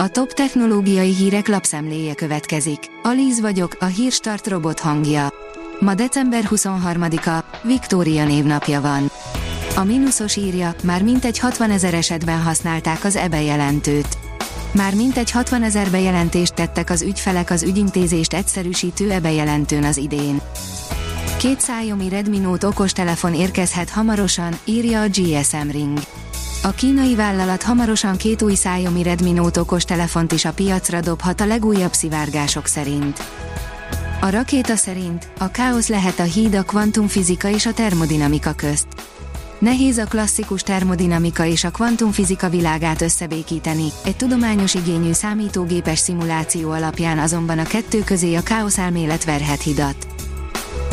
A top technológiai hírek lapszemléje következik. Alíz vagyok, a hírstart robot hangja. Ma december 23-a, Viktória névnapja van. A mínuszos írja, már mintegy 60 ezer esetben használták az EBE jelentőt. Már mintegy 60 ezer bejelentést tettek az ügyfelek az ügyintézést egyszerűsítő EBE jelentőn az idén. Két szájomi Redmi Note okostelefon érkezhet hamarosan, írja a GSM Ring. A kínai vállalat hamarosan két új szájomi Redmi Note okostelefont is a piacra dobhat a legújabb szivárgások szerint. A rakéta szerint a káosz lehet a híd a kvantumfizika és a termodinamika közt. Nehéz a klasszikus termodinamika és a kvantumfizika világát összebékíteni, egy tudományos igényű számítógépes szimuláció alapján azonban a kettő közé a káosz elmélet verhet hidat.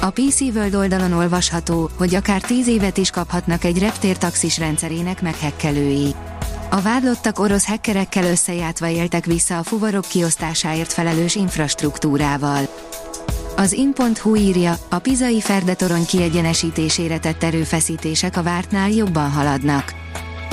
A PC World oldalon olvasható, hogy akár 10 évet is kaphatnak egy reptértaxis rendszerének meghekkelői. A vádlottak orosz hekkerekkel összejátva éltek vissza a fuvarok kiosztásáért felelős infrastruktúrával. Az in.hu írja, a pizai ferdetorony kiegyenesítésére tett erőfeszítések a vártnál jobban haladnak.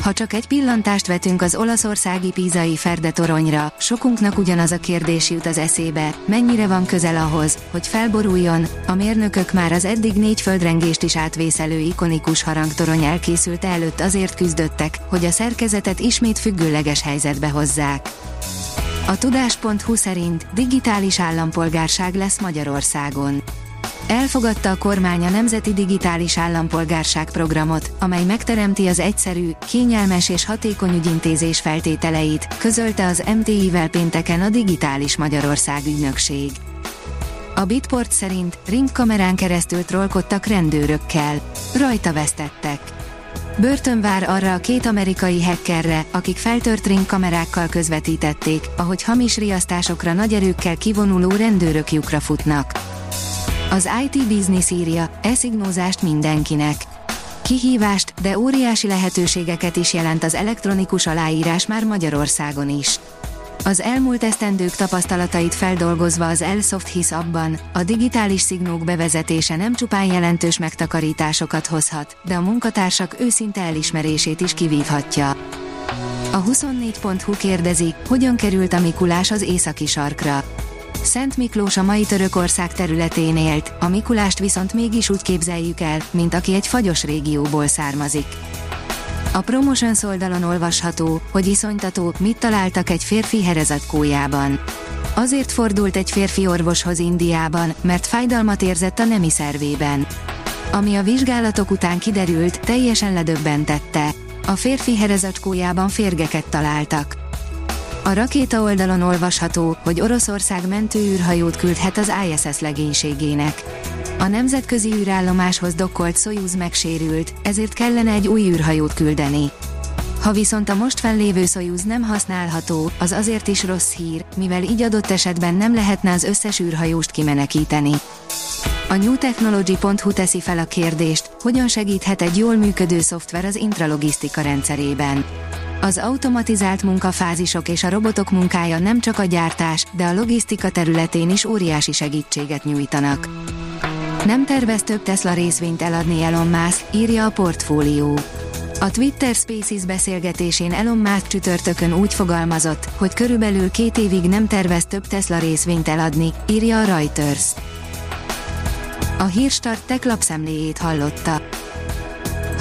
Ha csak egy pillantást vetünk az olaszországi pízai Ferde toronyra, sokunknak ugyanaz a kérdés jut az eszébe, mennyire van közel ahhoz, hogy felboruljon, a mérnökök már az eddig négy földrengést is átvészelő ikonikus harangtorony elkészült előtt azért küzdöttek, hogy a szerkezetet ismét függőleges helyzetbe hozzák. A tudás.hu szerint digitális állampolgárság lesz Magyarországon. Elfogadta a kormány a Nemzeti Digitális Állampolgárság programot, amely megteremti az egyszerű, kényelmes és hatékony ügyintézés feltételeit, közölte az MTI-vel pénteken a Digitális Magyarország ügynökség. A Bitport szerint ringkamerán keresztül trollkodtak rendőrökkel. Rajta vesztettek. Börtön vár arra a két amerikai hackerre, akik feltört ringkamerákkal közvetítették, ahogy hamis riasztásokra nagy erőkkel kivonuló rendőrök lyukra futnak. Az IT Business írja, eszignózást mindenkinek. Kihívást, de óriási lehetőségeket is jelent az elektronikus aláírás már Magyarországon is. Az elmúlt esztendők tapasztalatait feldolgozva az Elsoft hisz abban, a digitális szignók bevezetése nem csupán jelentős megtakarításokat hozhat, de a munkatársak őszinte elismerését is kivívhatja. A 24.hu kérdezi, hogyan került a Mikulás az északi sarkra. Szent Miklós a mai Törökország területén élt, a Mikulást viszont mégis úgy képzeljük el, mint aki egy fagyos régióból származik. A Promotions oldalon olvasható, hogy iszonytató, mit találtak egy férfi herezatkójában. Azért fordult egy férfi orvoshoz Indiában, mert fájdalmat érzett a nemi szervében. Ami a vizsgálatok után kiderült, teljesen ledöbbentette. A férfi herezacskójában férgeket találtak. A rakéta oldalon olvasható, hogy Oroszország mentőűrhajót küldhet az ISS legénységének. A nemzetközi űrállomáshoz dokkolt Soyuz megsérült, ezért kellene egy új űrhajót küldeni. Ha viszont a most fennlévő Soyuz nem használható, az azért is rossz hír, mivel így adott esetben nem lehetne az összes űrhajóst kimenekíteni. A newtechnology.hu teszi fel a kérdést, hogyan segíthet egy jól működő szoftver az intralogisztika rendszerében. Az automatizált munkafázisok és a robotok munkája nem csak a gyártás, de a logisztika területén is óriási segítséget nyújtanak. Nem tervez több Tesla részvényt eladni Elon Musk, írja a portfólió. A Twitter Spaces beszélgetésén Elon Musk csütörtökön úgy fogalmazott, hogy körülbelül két évig nem tervez több Tesla részvényt eladni, írja a Reuters. A Hírstart tech lapszemléjét hallotta.